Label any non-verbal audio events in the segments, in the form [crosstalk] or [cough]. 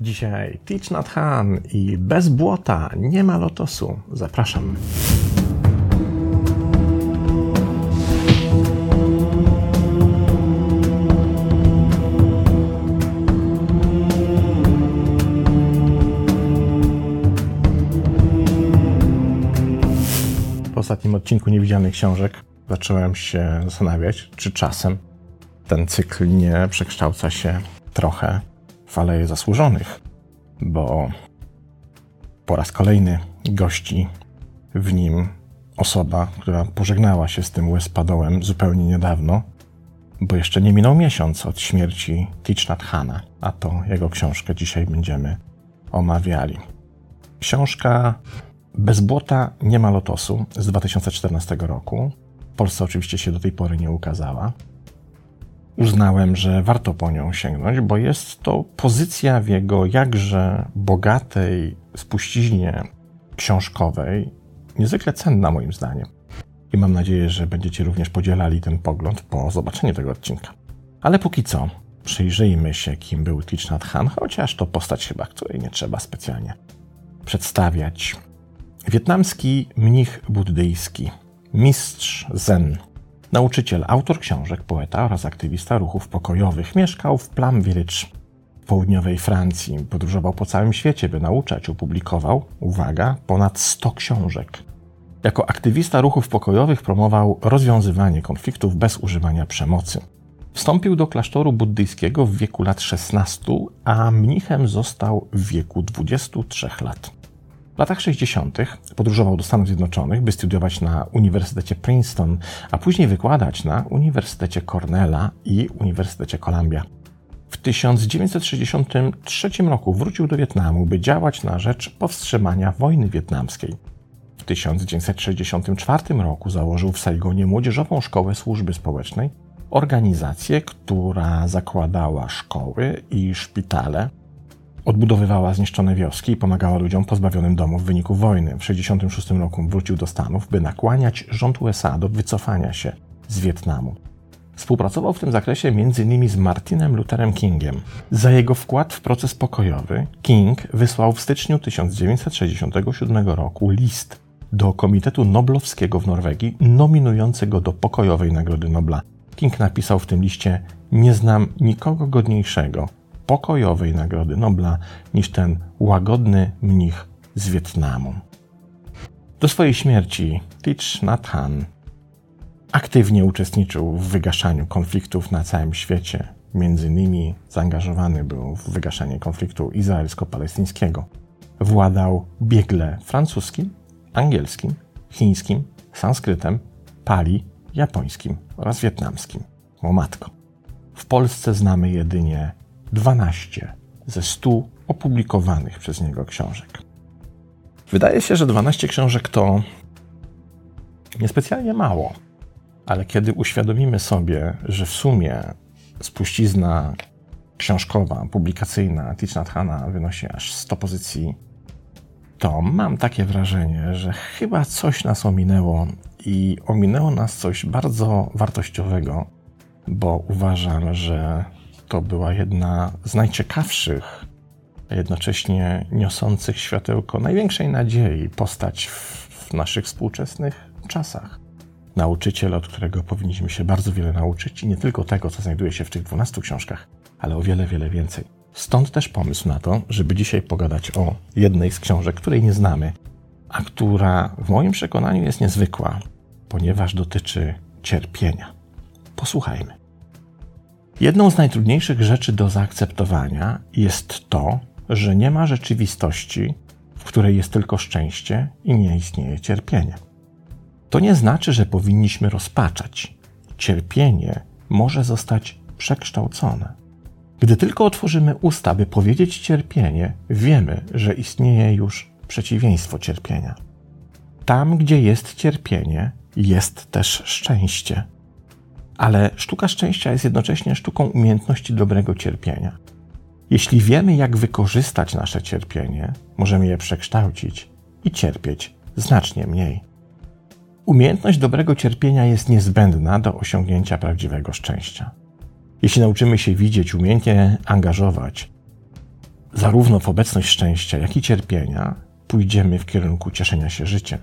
Dzisiaj Teach Nat Han i bez błota nie ma lotosu. Zapraszam. Po ostatnim odcinku Niewidzialnych Książek zacząłem się zastanawiać, czy czasem ten cykl nie przekształca się trochę w Zasłużonych, bo po raz kolejny gości w nim osoba, która pożegnała się z tym łezpadołem zupełnie niedawno, bo jeszcze nie minął miesiąc od śmierci Thich Nhat Hana, a to jego książkę dzisiaj będziemy omawiali. Książka Bez błota nie ma lotosu z 2014 roku. W Polsce oczywiście się do tej pory nie ukazała. Uznałem, że warto po nią sięgnąć, bo jest to pozycja w jego jakże bogatej spuściźnie książkowej, niezwykle cenna moim zdaniem. I mam nadzieję, że będziecie również podzielali ten pogląd po zobaczeniu tego odcinka. Ale póki co, przyjrzyjmy się, kim był Thich Nhat Hanh, chociaż to postać chyba, której nie trzeba specjalnie przedstawiać. Wietnamski mnich buddyjski, mistrz zen, nauczyciel, autor książek, poeta oraz aktywista ruchów pokojowych, mieszkał w Plum Village w południowej Francji. Podróżował po całym świecie, by nauczać. Opublikował, uwaga, ponad 100 książek. Jako aktywista ruchów pokojowych promował rozwiązywanie konfliktów bez używania przemocy. Wstąpił do klasztoru buddyjskiego w wieku lat 16, a mnichem został w wieku 23 lat. W latach 60. podróżował do Stanów Zjednoczonych, by studiować na Uniwersytecie Princeton, a później wykładać na Uniwersytecie Cornella i Uniwersytecie Columbia. W 1963 roku wrócił do Wietnamu, by działać na rzecz powstrzymania wojny wietnamskiej. W 1964 roku założył w Saigonie Młodzieżową Szkołę Służby Społecznej, organizację, która zakładała szkoły i szpitale, odbudowywała zniszczone wioski i pomagała ludziom pozbawionym domów w wyniku wojny. W 1966 roku wrócił do Stanów, by nakłaniać rząd USA do wycofania się z Wietnamu. Współpracował w tym zakresie m.in. z Martinem Lutherem Kingiem. Za jego wkład w proces pokojowy King wysłał w styczniu 1967 roku list do Komitetu Noblowskiego w Norwegii, nominujący go do pokojowej Nagrody Nobla. King napisał w tym liście: Nie znam nikogo godniejszego pokojowej Nagrody Nobla niż ten łagodny mnich z Wietnamu. Do swojej śmierci Thich Nhat Hanh aktywnie uczestniczył w wygaszaniu konfliktów na całym świecie. Między innymi zaangażowany był w wygaszanie konfliktu izraelsko-palestyńskiego. Władał biegle francuskim, angielskim, chińskim, sanskrytem, pali, japońskim oraz wietnamskim. O matko. W Polsce znamy jedynie 12 ze 100 opublikowanych przez niego książek. Wydaje się, że 12 książek to niespecjalnie mało, ale kiedy uświadomimy sobie, że w sumie spuścizna książkowa, publikacyjna Thich Nhat Hana wynosi aż 100 pozycji, to mam takie wrażenie, że chyba coś nas ominęło i ominęło nas coś bardzo wartościowego, bo uważam, że to była jedna z najciekawszych, a jednocześnie niosących światełko największej nadziei postać w naszych współczesnych czasach. Nauczyciel, od którego powinniśmy się bardzo wiele nauczyć i nie tylko tego, co znajduje się w tych dwunastu książkach, ale o wiele, wiele więcej. Stąd też pomysł na to, żeby dzisiaj pogadać o jednej z książek, której nie znamy, a która w moim przekonaniu jest niezwykła, ponieważ dotyczy cierpienia. Posłuchajmy. Jedną z najtrudniejszych rzeczy do zaakceptowania jest to, że nie ma rzeczywistości, w której jest tylko szczęście i nie istnieje cierpienie. To nie znaczy, że powinniśmy rozpaczać. Cierpienie może zostać przekształcone. Gdy tylko otworzymy usta, by powiedzieć cierpienie, wiemy, że istnieje już przeciwieństwo cierpienia. Tam, gdzie jest cierpienie, jest też szczęście. Ale sztuka szczęścia jest jednocześnie sztuką umiejętności dobrego cierpienia. Jeśli wiemy, jak wykorzystać nasze cierpienie, możemy je przekształcić i cierpieć znacznie mniej. Umiejętność dobrego cierpienia jest niezbędna do osiągnięcia prawdziwego szczęścia. Jeśli nauczymy się widzieć, umiejętnie angażować zarówno w obecność szczęścia, jak i cierpienia pójdziemy w kierunku cieszenia się życiem.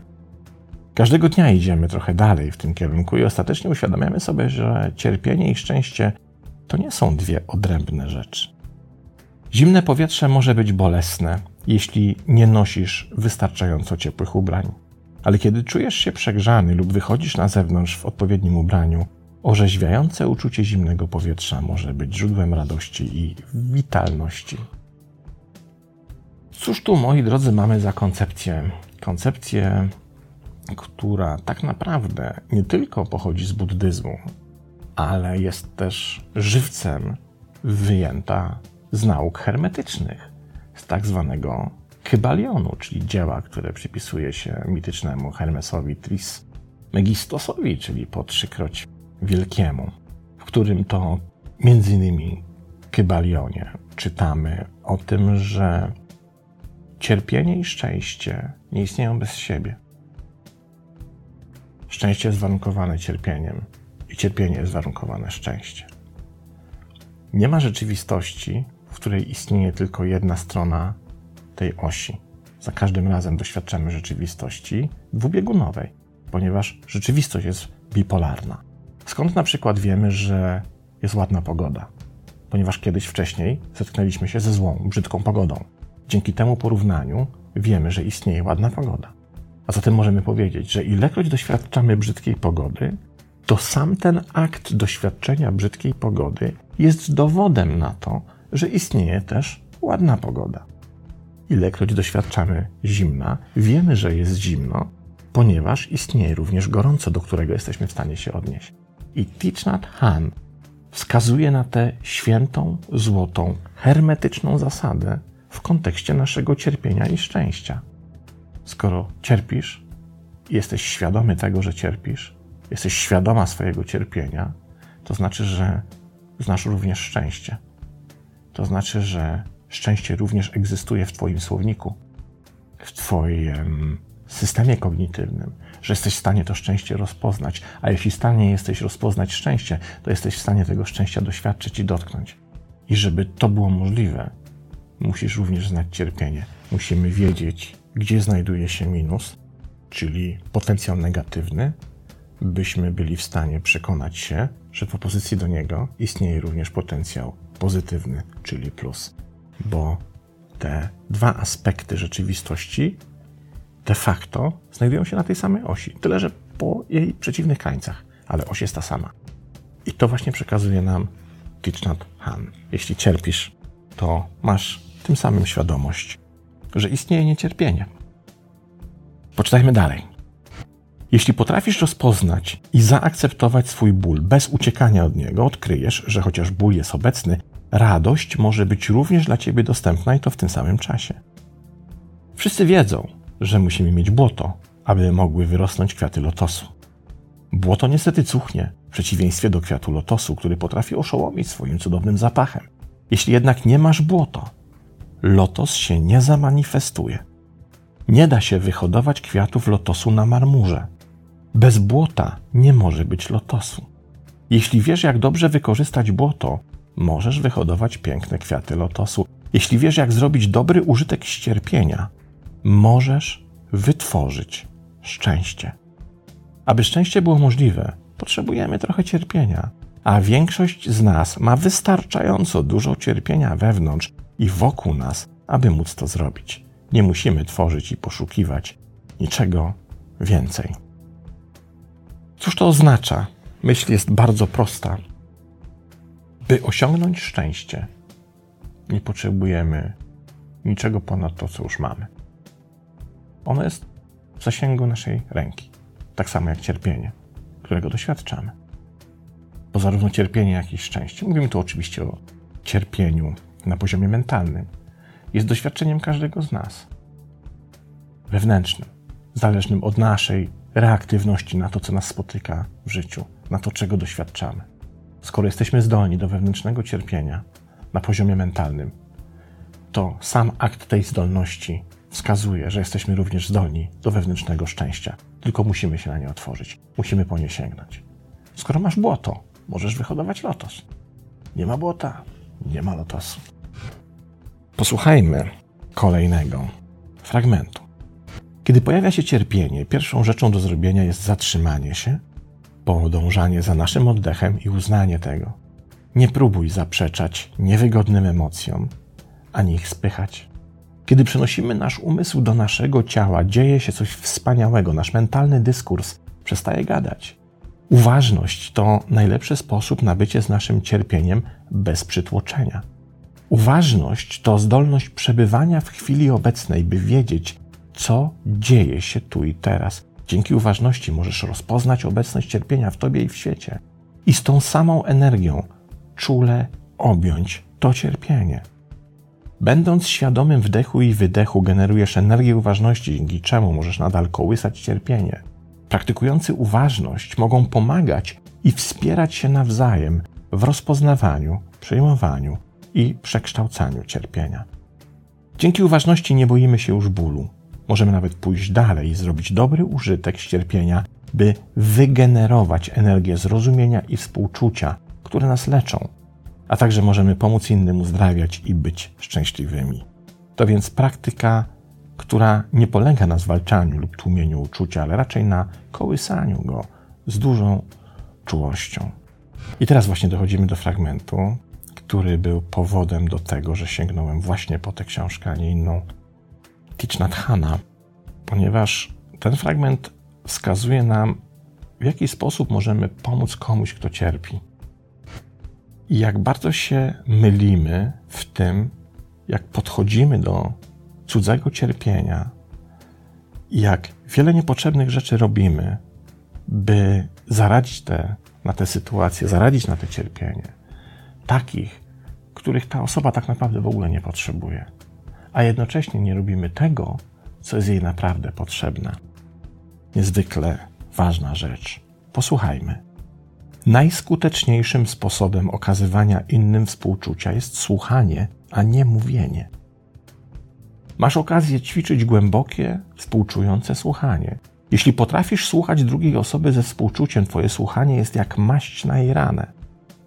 Każdego dnia idziemy trochę dalej w tym kierunku i ostatecznie uświadamiamy sobie, że cierpienie i szczęście to nie są dwie odrębne rzeczy. Zimne powietrze może być bolesne, jeśli nie nosisz wystarczająco ciepłych ubrań. Ale kiedy czujesz się przegrzany lub wychodzisz na zewnątrz w odpowiednim ubraniu, orzeźwiające uczucie zimnego powietrza może być źródłem radości i witalności. Cóż tu, moi drodzy, mamy za koncepcję? Koncepcję, która tak naprawdę nie tylko pochodzi z buddyzmu, ale jest też żywcem wyjęta z nauk hermetycznych, z tak zwanego Kybalionu, czyli dzieła, które przypisuje się mitycznemu Hermesowi Tris Megistosowi, czyli po trzykroć wielkiemu, w którym to między innymi Kybalionie czytamy o tym, że cierpienie i szczęście nie istnieją bez siebie. Szczęście jest warunkowane cierpieniem i cierpienie jest warunkowane szczęściem. Nie ma rzeczywistości, w której istnieje tylko jedna strona tej osi. Za każdym razem doświadczamy rzeczywistości dwubiegunowej, ponieważ rzeczywistość jest bipolarna. Skąd na przykład wiemy, że jest ładna pogoda? Ponieważ kiedyś wcześniej zetknęliśmy się ze złą, brzydką pogodą. Dzięki temu porównaniu wiemy, że istnieje ładna pogoda. A zatem możemy powiedzieć, że ilekroć doświadczamy brzydkiej pogody, to sam ten akt doświadczenia brzydkiej pogody jest dowodem na to, że istnieje też ładna pogoda. Ilekroć doświadczamy zimna, wiemy, że jest zimno, ponieważ istnieje również gorąco, do którego jesteśmy w stanie się odnieść. I Thich Nhat Han wskazuje na tę świętą, złotą, hermetyczną zasadę w kontekście naszego cierpienia i szczęścia. Skoro cierpisz, jesteś świadomy tego, że cierpisz, jesteś świadoma swojego cierpienia, to znaczy, że znasz również szczęście. To znaczy, że szczęście również egzystuje w Twoim słowniku, w Twoim systemie kognitywnym, że jesteś w stanie to szczęście rozpoznać. A jeśli w stanie jesteś rozpoznać szczęście, to jesteś w stanie tego szczęścia doświadczyć i dotknąć. I żeby to było możliwe, musisz również znać cierpienie. Musimy wiedzieć, gdzie znajduje się minus, czyli potencjał negatywny, byśmy byli w stanie przekonać się, że w opozycji do niego istnieje również potencjał pozytywny, czyli plus. Bo te dwa aspekty rzeczywistości de facto znajdują się na tej samej osi, tyle że po jej przeciwnych krańcach, ale oś jest ta sama. I to właśnie przekazuje nam Thich Nhat Han. Jeśli cierpisz, to masz tym samym świadomość, że istnieje niecierpienie. Poczytajmy dalej. Jeśli potrafisz rozpoznać i zaakceptować swój ból bez uciekania od niego, odkryjesz, że chociaż ból jest obecny, radość może być również dla ciebie dostępna i to w tym samym czasie. Wszyscy wiedzą, że musimy mieć błoto, aby mogły wyrosnąć kwiaty lotosu. Błoto niestety cuchnie, w przeciwieństwie do kwiatu lotosu, który potrafi oszołomić swoim cudownym zapachem. Jeśli jednak nie masz błota, lotos się nie zamanifestuje. Nie da się wyhodować kwiatów lotosu na marmurze. Bez błota nie może być lotosu. Jeśli wiesz, jak dobrze wykorzystać błoto, możesz wyhodować piękne kwiaty lotosu. Jeśli wiesz, jak zrobić dobry użytek z cierpienia, możesz wytworzyć szczęście. Aby szczęście było możliwe, potrzebujemy trochę cierpienia, a większość z nas ma wystarczająco dużo cierpienia wewnątrz i wokół nas, aby móc to zrobić. Nie musimy tworzyć i poszukiwać niczego więcej. Cóż to oznacza? Myśl jest bardzo prosta. By osiągnąć szczęście, nie potrzebujemy niczego ponad to, co już mamy. Ono jest w zasięgu naszej ręki, tak samo jak cierpienie, którego doświadczamy. Bo zarówno cierpienie, jak i szczęście, mówimy tu oczywiście o cierpieniu na poziomie mentalnym, jest doświadczeniem każdego z nas. Wewnętrznym, zależnym od naszej reaktywności na to, co nas spotyka w życiu, na to, czego doświadczamy. Skoro jesteśmy zdolni do wewnętrznego cierpienia na poziomie mentalnym, to sam akt tej zdolności wskazuje, że jesteśmy również zdolni do wewnętrznego szczęścia. Tylko musimy się na nie otworzyć, musimy po nie sięgnąć. Skoro masz błoto, możesz wyhodować lotos. Nie ma błota, nie ma lotosu. Posłuchajmy kolejnego fragmentu. Kiedy pojawia się cierpienie, pierwszą rzeczą do zrobienia jest zatrzymanie się, podążanie za naszym oddechem i uznanie tego. Nie próbuj zaprzeczać niewygodnym emocjom, ani ich spychać. Kiedy przenosimy nasz umysł do naszego ciała, dzieje się coś wspaniałego. Nasz mentalny dyskurs przestaje gadać. Uważność to najlepszy sposób na bycie z naszym cierpieniem bez przytłoczenia. Uważność to zdolność przebywania w chwili obecnej, by wiedzieć, co dzieje się tu i teraz. Dzięki uważności możesz rozpoznać obecność cierpienia w tobie i w świecie. I z tą samą energią czule objąć to cierpienie. Będąc świadomym wdechu i wydechu, generujesz energię uważności, dzięki czemu możesz nadal kołysać cierpienie. Praktykujący uważność mogą pomagać i wspierać się nawzajem w rozpoznawaniu, przyjmowaniu i przekształcaniu cierpienia. Dzięki uważności nie boimy się już bólu. Możemy nawet pójść dalej i zrobić dobry użytek z cierpienia, by wygenerować energię zrozumienia i współczucia, które nas leczą, a także możemy pomóc innym uzdrawiać i być szczęśliwymi. To więc praktyka, która nie polega na zwalczaniu lub tłumieniu uczucia, ale raczej na kołysaniu go z dużą czułością. I teraz właśnie dochodzimy do fragmentu, który był powodem do tego, że sięgnąłem właśnie po tę książkę, a nie inną Thich Nhat Hana, ponieważ ten fragment wskazuje nam, w jaki sposób możemy pomóc komuś, kto cierpi. I jak bardzo się mylimy w tym, jak podchodzimy do cudzego cierpienia, jak wiele niepotrzebnych rzeczy robimy, by zaradzić te, na tę sytuację, zaradzić na te cierpienie. Takich, których ta osoba tak naprawdę w ogóle nie potrzebuje. A jednocześnie nie robimy tego, co jest jej naprawdę potrzebne. Niezwykle ważna rzecz. Posłuchajmy. Najskuteczniejszym sposobem okazywania innym współczucia jest słuchanie, a nie mówienie. Masz okazję ćwiczyć głębokie, współczujące słuchanie. Jeśli potrafisz słuchać drugiej osoby ze współczuciem, twoje słuchanie jest jak maść na jej ranę.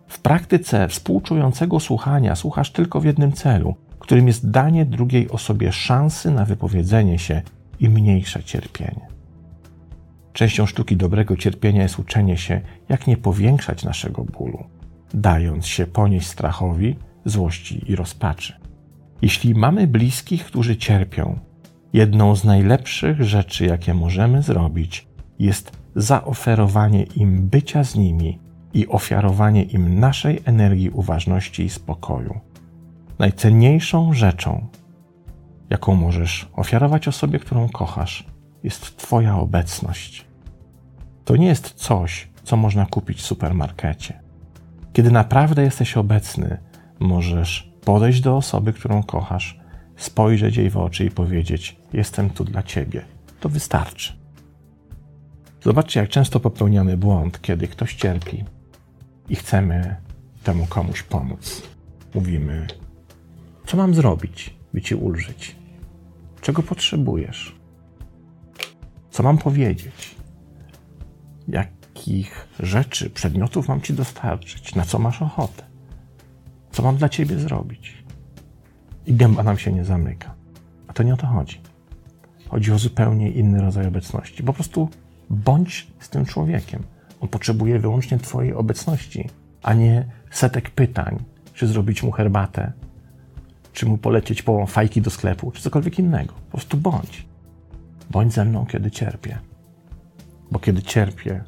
W praktyce współczującego słuchania słuchasz tylko w jednym celu, którym jest danie drugiej osobie szansy na wypowiedzenie się i mniejsze cierpienie. Częścią sztuki dobrego cierpienia jest uczenie się, jak nie powiększać naszego bólu, dając się ponieść strachowi, złości i rozpaczy. Jeśli mamy bliskich, którzy cierpią, jedną z najlepszych rzeczy, jakie możemy zrobić, jest zaoferowanie im bycia z nimi i ofiarowanie im naszej energii uważności i spokoju. Najcenniejszą rzeczą, jaką możesz ofiarować osobie, którą kochasz, jest Twoja obecność. To nie jest coś, co można kupić w supermarkecie. Kiedy naprawdę jesteś obecny, możesz podejść do osoby, którą kochasz, spojrzeć jej w oczy i powiedzieć: Jestem tu dla ciebie. To wystarczy. Zobaczcie, jak często popełniamy błąd, kiedy ktoś cierpi i chcemy temu komuś pomóc. Mówimy: Co mam zrobić, by ci ulżyć? Czego potrzebujesz? Co mam powiedzieć? Jakich rzeczy, przedmiotów mam ci dostarczyć? Na co masz ochotę? Co mam dla ciebie zrobić? I gęba nam się nie zamyka. A to nie o to chodzi. Chodzi o zupełnie inny rodzaj obecności. Po prostu bądź z tym człowiekiem. On potrzebuje wyłącznie Twojej obecności, a nie setek pytań, czy zrobić mu herbatę, czy mu polecieć po fajki do sklepu, czy cokolwiek innego. Po prostu bądź. Bądź ze mną, kiedy cierpię. Bo kiedy cierpię,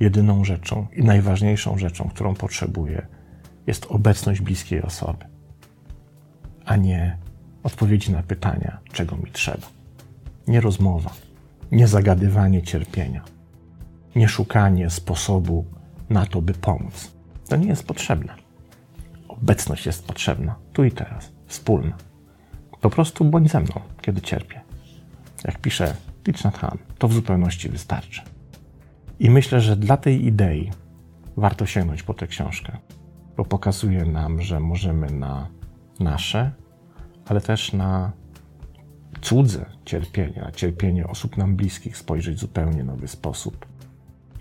jedyną rzeczą i najważniejszą rzeczą, którą potrzebuję, jest obecność bliskiej osoby, a nie odpowiedzi na pytania, czego mi trzeba. Nie rozmowa, nie zagadywanie cierpienia, nie szukanie sposobu na to, by pomóc. To nie jest potrzebne. Obecność jest potrzebna, tu i teraz, wspólna. Po prostu bądź ze mną, kiedy cierpię. Jak pisze Thich Hanh, to w zupełności wystarczy. I myślę, że dla tej idei warto sięgnąć po tę książkę, bo pokazuje nam, że możemy na nasze, ale też na cudze cierpienie, na cierpienie osób nam bliskich spojrzeć w zupełnie nowy sposób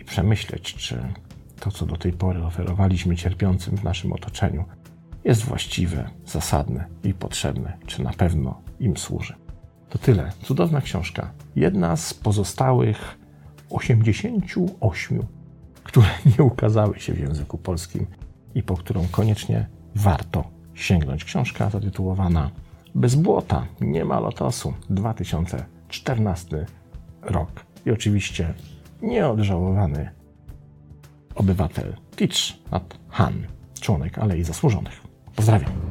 przemyśleć, czy to, co do tej pory oferowaliśmy cierpiącym w naszym otoczeniu, jest właściwe, zasadne i potrzebne, czy na pewno im służy. To tyle. Cudowna książka. Jedna z pozostałych 88, które [laughs] nie ukazały się w języku polskim i po którą koniecznie warto sięgnąć. Książka zatytułowana Bez błota, nie ma lotosu, 2014 rok. I oczywiście nieodżałowany obywatel Teach at Han, członek Alei Zasłużonych. Pozdrawiam.